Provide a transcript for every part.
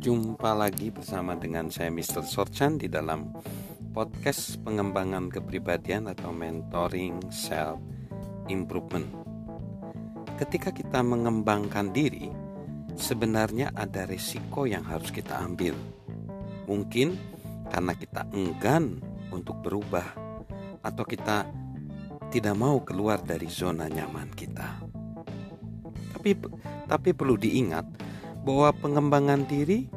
Jumpa lagi bersama dengan saya Mr. Sorchan di dalam podcast pengembangan kepribadian atau mentoring self improvement. Ketika kita mengembangkan diri, sebenarnya ada resiko yang harus kita ambil. Mungkin karena kita enggan untuk berubah atau kita tidak mau keluar dari zona nyaman kita. Tapi tapi perlu diingat bahwa pengembangan diri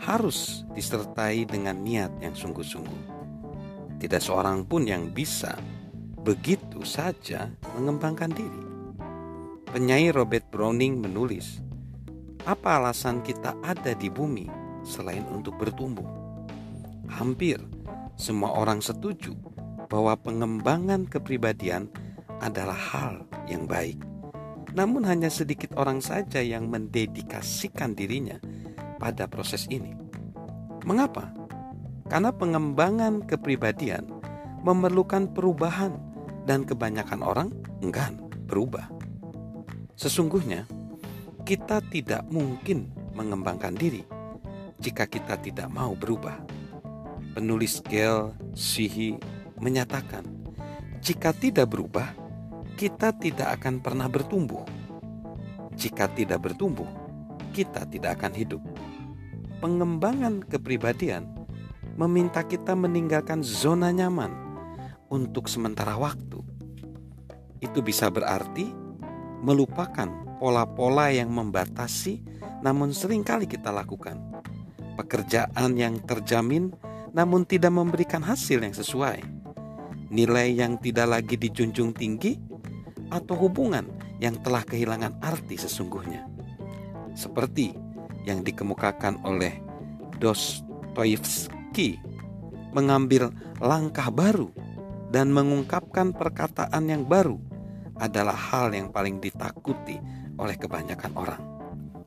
harus disertai dengan niat yang sungguh-sungguh. Tidak seorang pun yang bisa begitu saja mengembangkan diri. Penyair Robert Browning menulis, "Apa alasan kita ada di bumi selain untuk bertumbuh?" Hampir semua orang setuju bahwa pengembangan kepribadian adalah hal yang baik. Namun hanya sedikit orang saja yang mendedikasikan dirinya pada proses ini. Mengapa? Karena pengembangan kepribadian memerlukan perubahan dan kebanyakan orang enggan berubah. Sesungguhnya, kita tidak mungkin mengembangkan diri jika kita tidak mau berubah. Penulis Gail Sihi menyatakan, jika tidak berubah, kita tidak akan pernah bertumbuh. Jika tidak bertumbuh, kita tidak akan hidup. Pengembangan kepribadian meminta kita meninggalkan zona nyaman untuk sementara waktu. Itu bisa berarti melupakan pola-pola yang membatasi, namun sering kali kita lakukan. Pekerjaan yang terjamin, namun tidak memberikan hasil yang sesuai. Nilai yang tidak lagi dijunjung tinggi, atau hubungan yang telah kehilangan arti sesungguhnya. Seperti yang dikemukakan oleh Dostoyevsky, mengambil langkah baru dan mengungkapkan perkataan yang baru adalah hal yang paling ditakuti oleh kebanyakan orang.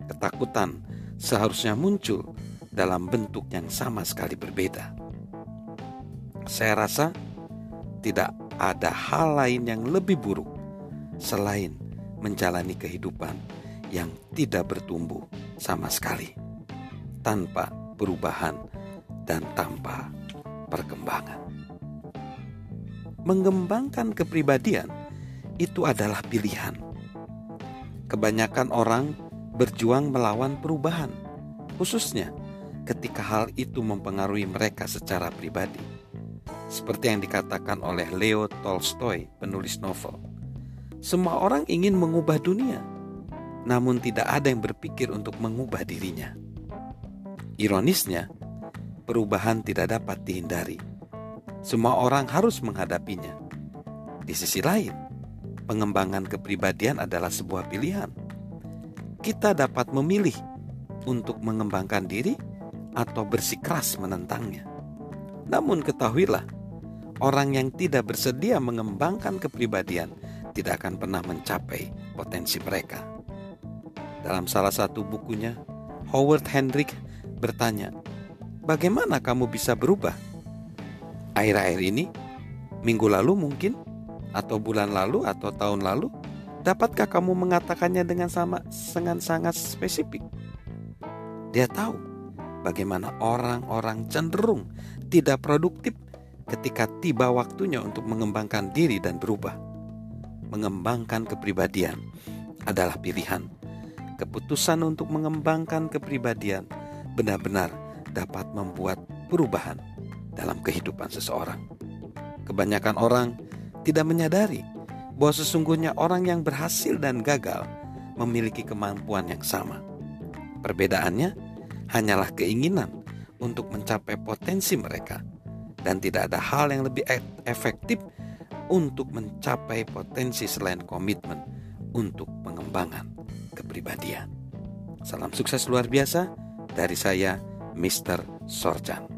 Ketakutan seharusnya muncul dalam bentuk yang sama sekali berbeda. Saya rasa tidak ada hal lain yang lebih buruk selain menjalani kehidupan yang tidak bertumbuh sama sekali, tanpa perubahan dan tanpa perkembangan. Mengembangkan kepribadian itu adalah pilihan. Kebanyakan orang berjuang melawan perubahan, khususnya ketika hal itu mempengaruhi mereka secara pribadi. Seperti yang dikatakan oleh Leo Tolstoy, penulis novel semua orang ingin mengubah dunia, namun tidak ada yang berpikir untuk mengubah dirinya. Ironisnya, perubahan tidak dapat dihindari. Semua orang harus menghadapinya. Di sisi lain, pengembangan kepribadian adalah sebuah pilihan. Kita dapat memilih untuk mengembangkan diri atau bersikeras menentangnya. Namun ketahuilah, orang yang tidak bersedia mengembangkan kepribadian tidak akan pernah mencapai potensi mereka. Dalam salah satu bukunya, Howard Hendrick bertanya, "Bagaimana kamu bisa berubah?" Akhir-akhir ini, minggu lalu mungkin, atau bulan lalu, atau tahun lalu, dapatkah kamu mengatakannya dengan sama dengan sangat spesifik? Dia tahu bagaimana orang-orang cenderung tidak produktif ketika tiba waktunya untuk mengembangkan diri dan berubah mengembangkan kepribadian adalah pilihan. Keputusan untuk mengembangkan kepribadian benar-benar dapat membuat perubahan dalam kehidupan seseorang. Kebanyakan orang tidak menyadari bahwa sesungguhnya orang yang berhasil dan gagal memiliki kemampuan yang sama. Perbedaannya hanyalah keinginan untuk mencapai potensi mereka, dan tidak ada hal yang lebih e- efektif untuk mencapai potensi selain komitmen untuk pengembangan kepribadian. Salam sukses luar biasa dari saya, Mr. Sorjan.